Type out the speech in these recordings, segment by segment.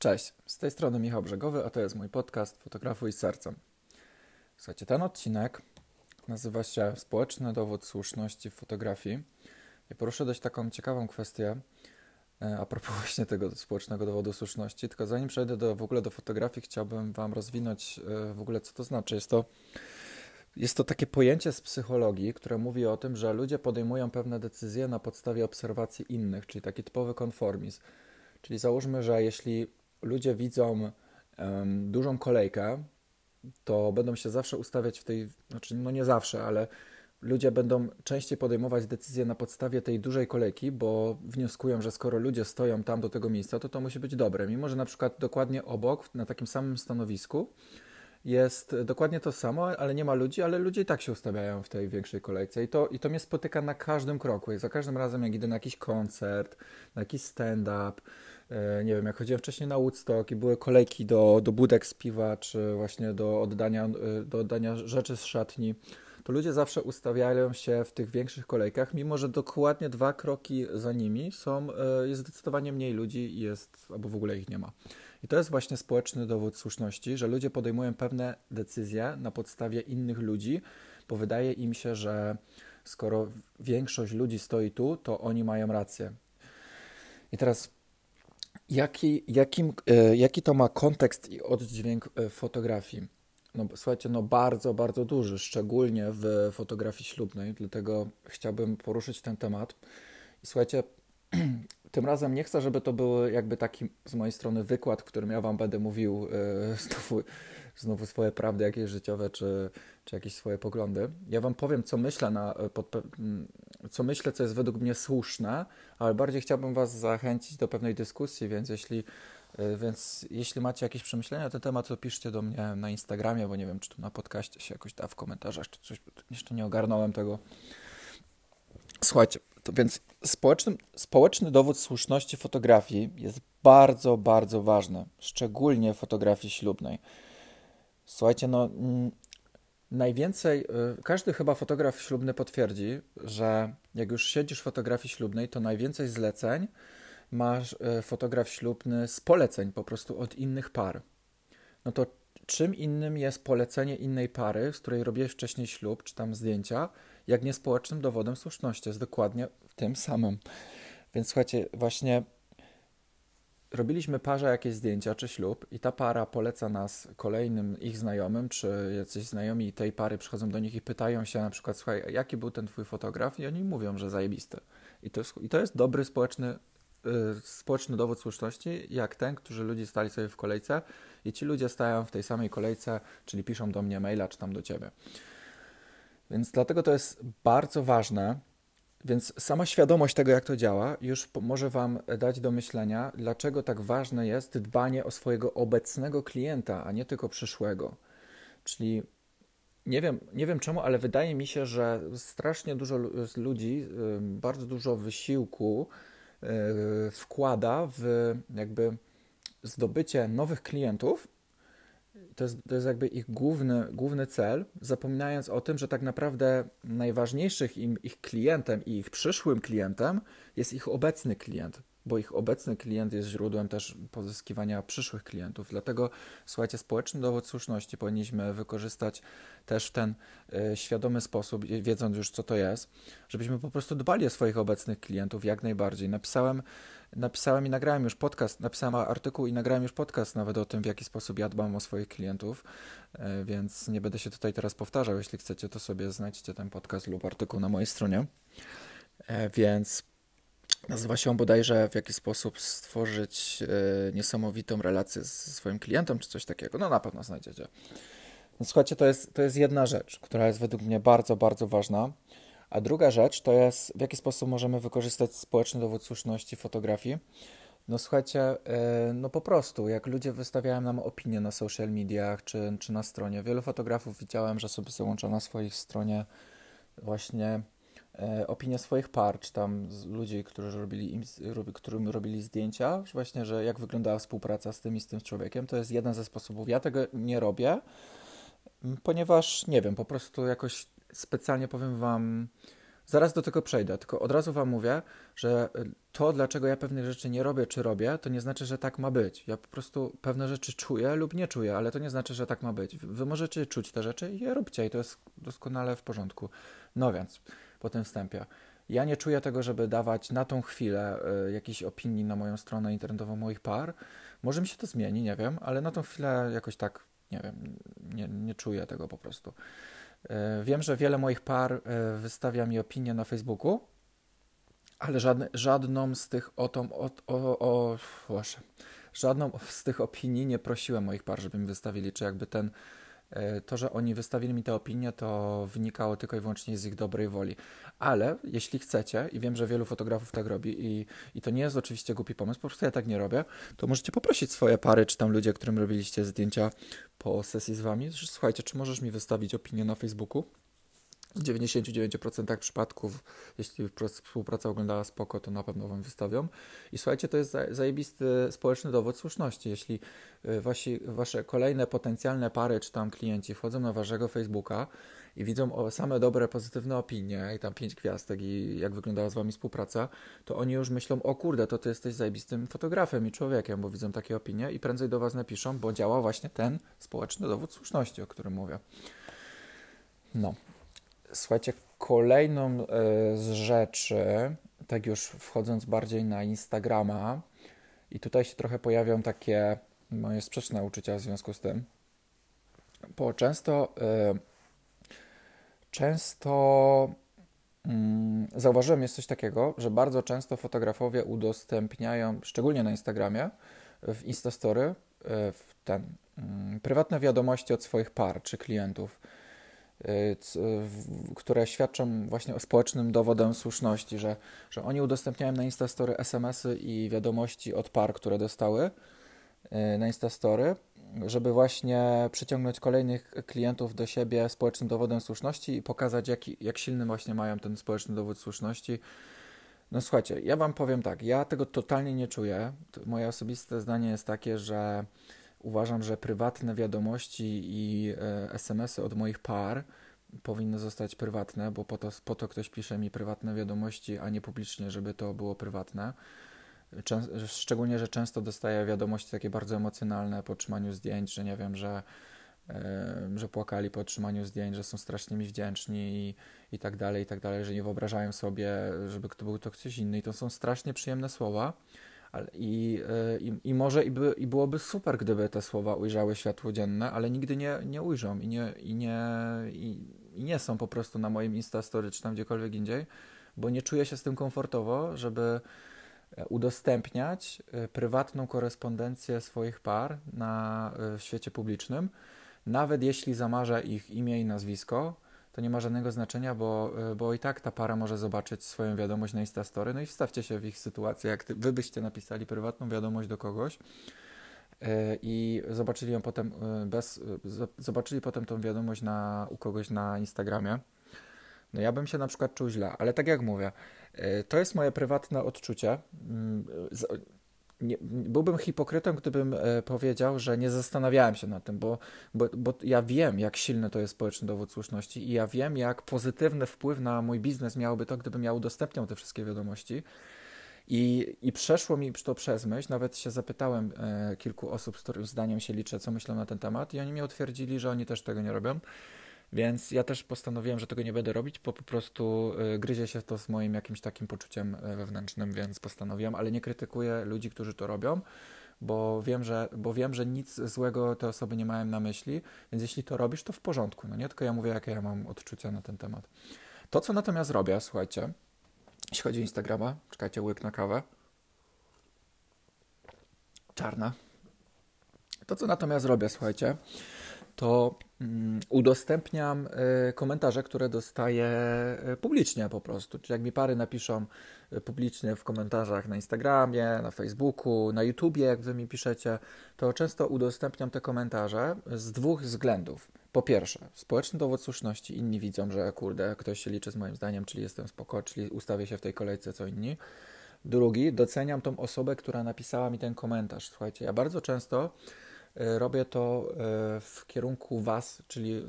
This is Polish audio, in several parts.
Cześć, z tej strony Michał Brzegowy, a to jest mój podcast Fotografuj sercem. Słuchajcie, ten odcinek nazywa się Społeczny dowód słuszności w fotografii. I poruszę dość taką ciekawą kwestię e, a propos właśnie tego społecznego dowodu słuszności. Tylko zanim przejdę do, w ogóle do fotografii, chciałbym Wam rozwinąć e, w ogóle, co to znaczy. Jest to, jest to takie pojęcie z psychologii, które mówi o tym, że ludzie podejmują pewne decyzje na podstawie obserwacji innych, czyli taki typowy konformizm. Czyli załóżmy, że jeśli ludzie widzą um, dużą kolejkę, to będą się zawsze ustawiać w tej, znaczy no nie zawsze, ale ludzie będą częściej podejmować decyzje na podstawie tej dużej kolejki, bo wnioskują, że skoro ludzie stoją tam do tego miejsca, to to musi być dobre. Mimo, że na przykład dokładnie obok, na takim samym stanowisku, jest dokładnie to samo, ale nie ma ludzi, ale ludzie i tak się ustawiają w tej większej kolejce. I to, i to mnie spotyka na każdym kroku. I za każdym razem, jak idę na jakiś koncert, na jakiś stand-up, nie wiem, jak chodziłem wcześniej na Woodstock i były kolejki do, do budek z piwa, czy właśnie do oddania, e, do oddania rzeczy z szatni, to ludzie zawsze ustawiają się w tych większych kolejkach, mimo że dokładnie dwa kroki za nimi są, e, jest zdecydowanie mniej ludzi i jest, albo w ogóle ich nie ma. I to jest właśnie społeczny dowód słuszności, że ludzie podejmują pewne decyzje na podstawie innych ludzi, bo wydaje im się, że skoro większość ludzi stoi tu, to oni mają rację. I teraz jaki, jakim, e, jaki to ma kontekst i oddźwięk e, fotografii? No słuchajcie, no bardzo, bardzo duży, szczególnie w fotografii ślubnej, dlatego chciałbym poruszyć ten temat. I słuchajcie, tym razem nie chcę, żeby to był jakby taki z mojej strony wykład, w którym ja wam będę mówił yy, znowu, znowu swoje prawdy jakieś życiowe, czy, czy jakieś swoje poglądy. Ja wam powiem, co myślę, na, pod, co myślę, co jest według mnie słuszne, ale bardziej chciałbym was zachęcić do pewnej dyskusji, więc jeśli yy, więc jeśli macie jakieś przemyślenia na ten temat, to piszcie do mnie na Instagramie, bo nie wiem, czy tu na podcaście się jakoś da w komentarzach, czy coś, jeszcze nie ogarnąłem tego. Słuchajcie, to więc społeczny, społeczny dowód słuszności fotografii jest bardzo, bardzo ważny, szczególnie fotografii ślubnej. Słuchajcie, no najwięcej, y, każdy chyba fotograf ślubny potwierdzi, że jak już siedzisz w fotografii ślubnej, to najwięcej zleceń masz y, fotograf ślubny z poleceń po prostu od innych par. No to czym innym jest polecenie innej pary, z której robiłeś wcześniej ślub, czy tam zdjęcia, jak niespołecznym dowodem słuszności. Jest dokładnie tym samym. Więc słuchajcie, właśnie robiliśmy parze jakieś zdjęcia czy ślub i ta para poleca nas kolejnym ich znajomym, czy jacyś znajomi tej pary przychodzą do nich i pytają się na przykład, słuchaj, jaki był ten twój fotograf? I oni mówią, że zajebisty. I to jest, i to jest dobry społeczny, yy, społeczny dowód słuszności, jak ten, którzy ludzie stali sobie w kolejce i ci ludzie stają w tej samej kolejce, czyli piszą do mnie maila, czy tam do ciebie. Więc dlatego to jest bardzo ważne. Więc sama świadomość tego, jak to działa, już może Wam dać do myślenia, dlaczego tak ważne jest dbanie o swojego obecnego klienta, a nie tylko przyszłego. Czyli nie wiem, nie wiem czemu, ale wydaje mi się, że strasznie dużo ludzi bardzo dużo wysiłku y, wkłada w jakby zdobycie nowych klientów to jest, to jest jakby ich główny, główny cel, zapominając o tym, że tak naprawdę najważniejszych im ich klientem i ich przyszłym klientem jest ich obecny klient, bo ich obecny klient jest źródłem też pozyskiwania przyszłych klientów. Dlatego, słuchajcie, społeczny dowód słuszności powinniśmy wykorzystać też w ten y, świadomy sposób, wiedząc już co to jest, żebyśmy po prostu dbali o swoich obecnych klientów jak najbardziej. Napisałem napisałem i nagrałem już podcast, napisałem artykuł i nagrałem już podcast nawet o tym, w jaki sposób ja dbam o swoich klientów, e, więc nie będę się tutaj teraz powtarzał. Jeśli chcecie, to sobie znajdźcie ten podcast lub artykuł na mojej stronie. E, więc nazywa się on bodajże w jaki sposób stworzyć e, niesamowitą relację ze swoim klientem, czy coś takiego. No na pewno znajdziecie. Więc słuchajcie, to jest, to jest jedna rzecz, która jest według mnie bardzo, bardzo ważna. A druga rzecz to jest, w jaki sposób możemy wykorzystać społeczny dowód słuszności fotografii. No słuchajcie, e, no po prostu, jak ludzie wystawiają nam opinie na social mediach czy, czy na stronie, wielu fotografów widziałem, że sobie załącza na swojej stronie właśnie opinie swoich par, czy tam ludzi, którzy robili im, którym robili zdjęcia, właśnie, że jak wyglądała współpraca z tym i z tym człowiekiem. To jest jeden ze sposobów. Ja tego nie robię, ponieważ nie wiem, po prostu jakoś specjalnie powiem Wam, zaraz do tego przejdę, tylko od razu Wam mówię, że to, dlaczego ja pewnych rzeczy nie robię czy robię, to nie znaczy, że tak ma być. Ja po prostu pewne rzeczy czuję lub nie czuję, ale to nie znaczy, że tak ma być. Wy możecie czuć te rzeczy i je róbcie i to jest doskonale w porządku. No więc, po tym wstępie. Ja nie czuję tego, żeby dawać na tą chwilę y, jakiejś opinii na moją stronę internetową moich par. Może mi się to zmieni, nie wiem, ale na tą chwilę jakoś tak, nie wiem, nie, nie czuję tego po prostu. Y, wiem, że wiele moich par y, wystawia mi opinię na Facebooku, ale żadne, żadną z tych o, tą, o, o, o, żadną z tych opinii nie prosiłem moich par, żeby mi wystawili, czy jakby ten to, że oni wystawili mi tę opinię, to wynikało tylko i wyłącznie z ich dobrej woli. Ale jeśli chcecie, i wiem, że wielu fotografów tak robi, i, i to nie jest oczywiście głupi pomysł, po prostu ja tak nie robię, to możecie poprosić swoje pary, czy tam ludzie, którym robiliście zdjęcia po sesji z wami, że słuchajcie, czy możesz mi wystawić opinię na Facebooku? W 99% przypadków, jeśli współpraca oglądała spoko, to na pewno Wam wystawią. I słuchajcie, to jest zajebisty społeczny dowód słuszności. Jeśli y, wasi, Wasze kolejne potencjalne pary czy tam klienci wchodzą na Waszego Facebooka i widzą same dobre, pozytywne opinie i tam pięć gwiazdek i jak wyglądała z Wami współpraca, to oni już myślą, o kurde, to Ty jesteś zajebistym fotografem i człowiekiem, bo widzą takie opinie i prędzej do Was napiszą, bo działa właśnie ten społeczny dowód słuszności, o którym mówię. No, Słuchajcie, kolejną e, z rzeczy, tak już wchodząc bardziej na Instagrama, i tutaj się trochę pojawią takie moje sprzeczne uczucia w związku z tym, bo często, e, często mm, zauważyłem jest coś takiego, że bardzo często fotografowie udostępniają, szczególnie na Instagramie, w Instastory, e, w ten, mm, prywatne wiadomości od swoich par czy klientów które świadczą właśnie o społecznym dowodem słuszności, że, że oni udostępniają na Instastory SMS-y i wiadomości od par, które dostały y, na Instastory, żeby właśnie przyciągnąć kolejnych klientów do siebie społecznym dowodem słuszności i pokazać, jak, jak silny właśnie mają ten społeczny dowód słuszności. No słuchajcie, ja wam powiem tak, ja tego totalnie nie czuję. Moje osobiste zdanie jest takie, że Uważam, że prywatne wiadomości i e, SMS-y od moich par powinny zostać prywatne, bo po to, po to ktoś pisze mi prywatne wiadomości, a nie publicznie, żeby to było prywatne. Szczególnie, że często dostaję wiadomości takie bardzo emocjonalne po otrzymaniu zdjęć, że nie wiem, że, e, że płakali po otrzymaniu zdjęć, że są strasznie mi wdzięczni i, i tak dalej, i tak dalej, że nie wyobrażają sobie, żeby to był to ktoś inny. I to są strasznie przyjemne słowa i, e, i, i może i, by, i byłoby super, gdyby te słowa ujrzały światło dzienne, ale nigdy nie, nie ujrzą i nie, i, nie, i, i nie są po prostu na moim Instastory czy tam gdziekolwiek indziej, bo nie czuję się z tym komfortowo, żeby e, udostępniać e, prywatną korespondencję swoich par na, w świecie publicznym, nawet jeśli zamarzę ich imię i nazwisko, to nie ma żadnego znaczenia, bo, e, bo i tak ta para może zobaczyć swoją wiadomość na Instastory, no i wstawcie się w ich sytuację, jak ty, wy byście napisali prywatną wiadomość do kogoś e, i zobaczyli ją potem e, bez, zobaczyli potem tą wiadomość na, u kogoś na Instagramie, no ja bym się na przykład czuł źle, ale tak jak mówię, to jest moje prywatne odczucie. Nie, byłbym hipokrytą, gdybym e, powiedział, że nie zastanawiałem się nad tym, bo, bo, bo ja wiem, jak silny to jest społeczny dowód słuszności i ja wiem, jak pozytywny wpływ na mój biznes miałoby to, gdybym ja udostępniał te wszystkie wiadomości. I, I przeszło mi to przez myśl, nawet się zapytałem e, kilku osób, z których zdaniem się liczę, co myślą na ten temat, i oni mi utwierdzili, że oni też tego nie robią. Więc ja też postanowiłem, że tego nie będę robić, bo po prostu y, gryzie się to z moim jakimś takim poczuciem y, wewnętrznym, więc postanowiłem, ale nie krytykuję ludzi, którzy to robią, bo wiem, że, bo wiem, że nic złego te osoby nie mają na myśli, więc jeśli to robisz, to w porządku, no nie? Tylko ja mówię, jakie ja mam odczucia na ten temat. To, co natomiast robię, słuchajcie, jeśli chodzi o Instagrama, czekajcie, łyk na kawę. Czarna. To, co natomiast robię, słuchajcie, to mm, udostępniam y, komentarze, które dostaję y, publicznie po prostu. Czyli jak mi pary napiszą y, publicznie w komentarzach na Instagramie, na Facebooku, na YouTubie, jak wy mi piszecie, to często udostępniam te komentarze z dwóch względów. Po pierwsze, społeczny dowód słuszności. Inni widzą, że kurde, ktoś się liczy z moim zdaniem, czyli jestem spoko, czyli ustawię się w tej kolejce co inni. Drugi, doceniam tą osobę, która napisała mi ten komentarz. Słuchajcie, ja bardzo często e, robię to e, w kierunku Was, czyli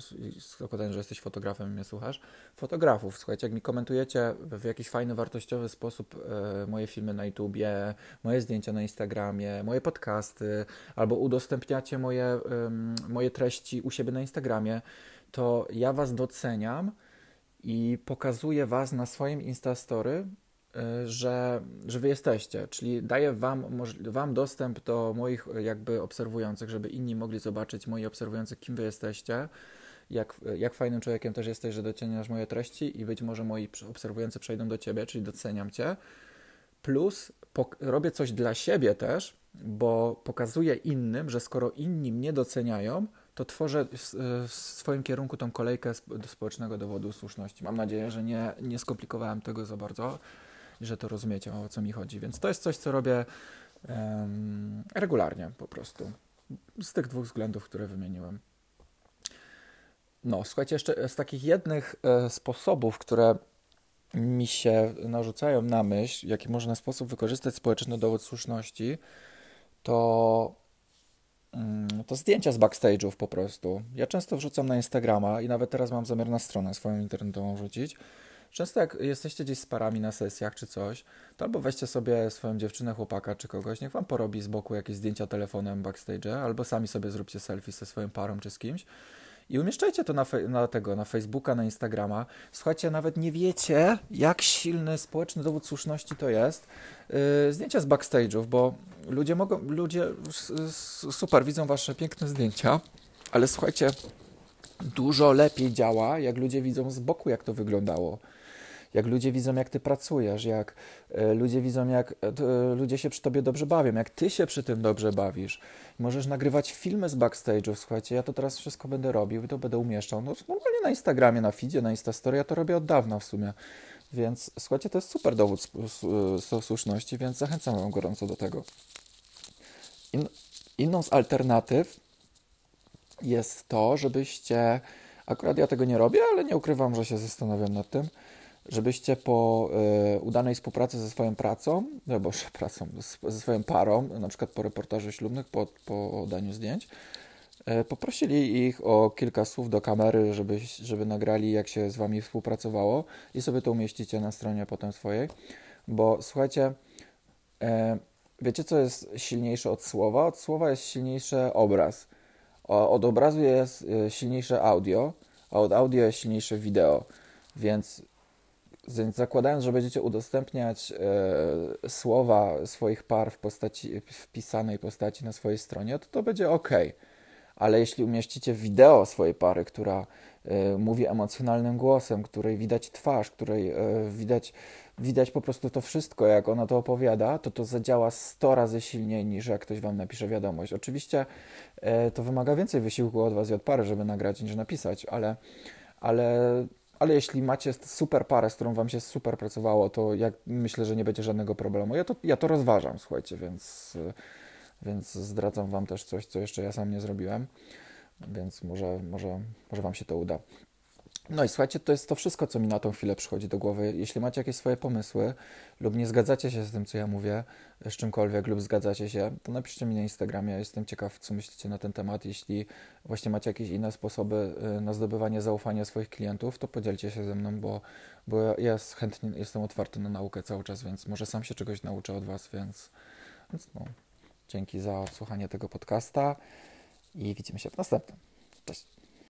zakładając, że jesteś fotografem i mnie słuchasz, fotografów. Słuchajcie, jak mi komentujecie w jakiś fajny, wartościowy sposób moje filmy na YouTubie, moje zdjęcia na Instagramie, moje podcasty, albo udostępniacie moje, moje treści u siebie na Instagramie, to ja Was doceniam i pokazuję Was na swoim Instastory że, że wy jesteście, czyli daję wam, wam dostęp do moich jakby obserwujących, żeby inni mogli zobaczyć moi obserwujących, kim wy jesteście, jak, jak fajnym człowiekiem też jesteś, że doceniasz moje treści i być może moi obserwujący przejdą do ciebie, czyli doceniam cię. Plus robię coś dla siebie też, bo pokazuję innym, że skoro inni mnie doceniają, to tworzę w, swoim kierunku tą kolejkę do społecznego dowodu słuszności. Mam nadzieję, że nie, nie skomplikowałem tego za bardzo że to rozumiecie, o co mi chodzi. Więc to jest coś, co robię um, regularnie po prostu. Z tych dwóch względów, które wymieniłem. No, słuchajcie, jeszcze z takich jednych e, sposobów, które mi się narzucają na myśl, jaki można sposób wykorzystać społeczny dowód słuszności, to, mm, to zdjęcia z backstage'ów po prostu. Ja często wrzucam na Instagrama i nawet teraz mam zamiar na stronę swoją internetową wrzucić. Często jak jesteście gdzieś z parami na sesjach czy coś, to albo weźcie sobie swoją dziewczynę, chłopaka czy kogoś, niech wam porobi z boku jakieś zdjęcia telefonem backstage, albo sami sobie zróbcie selfie ze swoją parą czy z kimś i umieszczajcie to na, na, tego, na Facebooka, na Instagrama. Słuchajcie, nawet nie wiecie, jak silny społeczny dowód słuszności to jest. Yy, zdjęcia z backstage'ów, bo ludzie mogą, ludzie super widzą wasze piękne zdjęcia, ale słuchajcie, dużo lepiej działa, jak ludzie widzą z boku, jak to wyglądało jak ludzie widzą, jak ty pracujesz, jak e, ludzie widzą, jak e, e, ludzie się przy tobie dobrze bawią, jak ty się przy tym dobrze bawisz. Możesz nagrywać filmy z backstage'ów, słuchajcie, ja to teraz wszystko będę robił i to będę umieszczał. No, normalnie na Instagramie, na feedzie, na Instastory, ja to robię od dawna w sumie. Więc słuchajcie, to jest super dowód słuszności, więc zachęcam wam gorąco do tego. In, inną z alternatyw jest to, żebyście, akurat ja tego nie robię, ale nie ukrywam, że się zastanawiam nad tym, żebyście po y, udanej współpracy ze swoją pracą, no boże, pracą, ze swoją parą, na przykład po reportażu ślubnych, po, po daniu zdjęć, y, poprosili ich o kilka słów do kamery, żeby, żeby nagrali, jak się z wami współpracowało i sobie to umieścicie na stronie potem swojej, bo słuchajcie, y, wiecie, co jest silniejsze od słowa? Od słowa jest silniejszy obraz. O, od obrazu jest silniejsze audio, a od audio jest silniejsze wideo. Więc więc zakładając, że będziecie udostępniać e, słowa swoich par w postaci, w pisanej postaci na swojej stronie, to to będzie ok. Ale jeśli umieścicie wideo swojej pary, która e, mówi emocjonalnym głosem, której widać twarz, której e, widać, widać po prostu to wszystko, jak ona to opowiada, to to zadziała 100 razy silniej niż jak ktoś wam napisze wiadomość. Oczywiście e, to wymaga więcej wysiłku od was i od pary, żeby nagrać niż napisać, ale, ale ale jeśli macie super parę, z którą wam się super pracowało, to myślę, że nie będzie żadnego problemu. Ja to, ja to rozważam, słuchajcie, więc, więc zdradzam wam też coś, co jeszcze ja sam nie zrobiłem, więc może, może, może wam się to uda. No i słuchajcie, to jest to wszystko, co mi na tą chwilę przychodzi do głowy. Jeśli macie jakieś swoje pomysły lub nie zgadzacie się z tym, co ja mówię, z czymkolwiek, lub zgadzacie się, to napiszcie mi na Instagramie. Jestem ciekaw, co myślicie na ten temat. Jeśli właśnie macie jakieś inne sposoby y, na zdobywanie zaufania swoich klientów, to podzielcie się ze mną, bo, bo ja chętnie jestem otwarty na naukę cały czas, więc może sam się czegoś nauczę od Was, więc, więc no, dzięki za odsłuchanie tego podcasta i widzimy się w następnym. Cześć.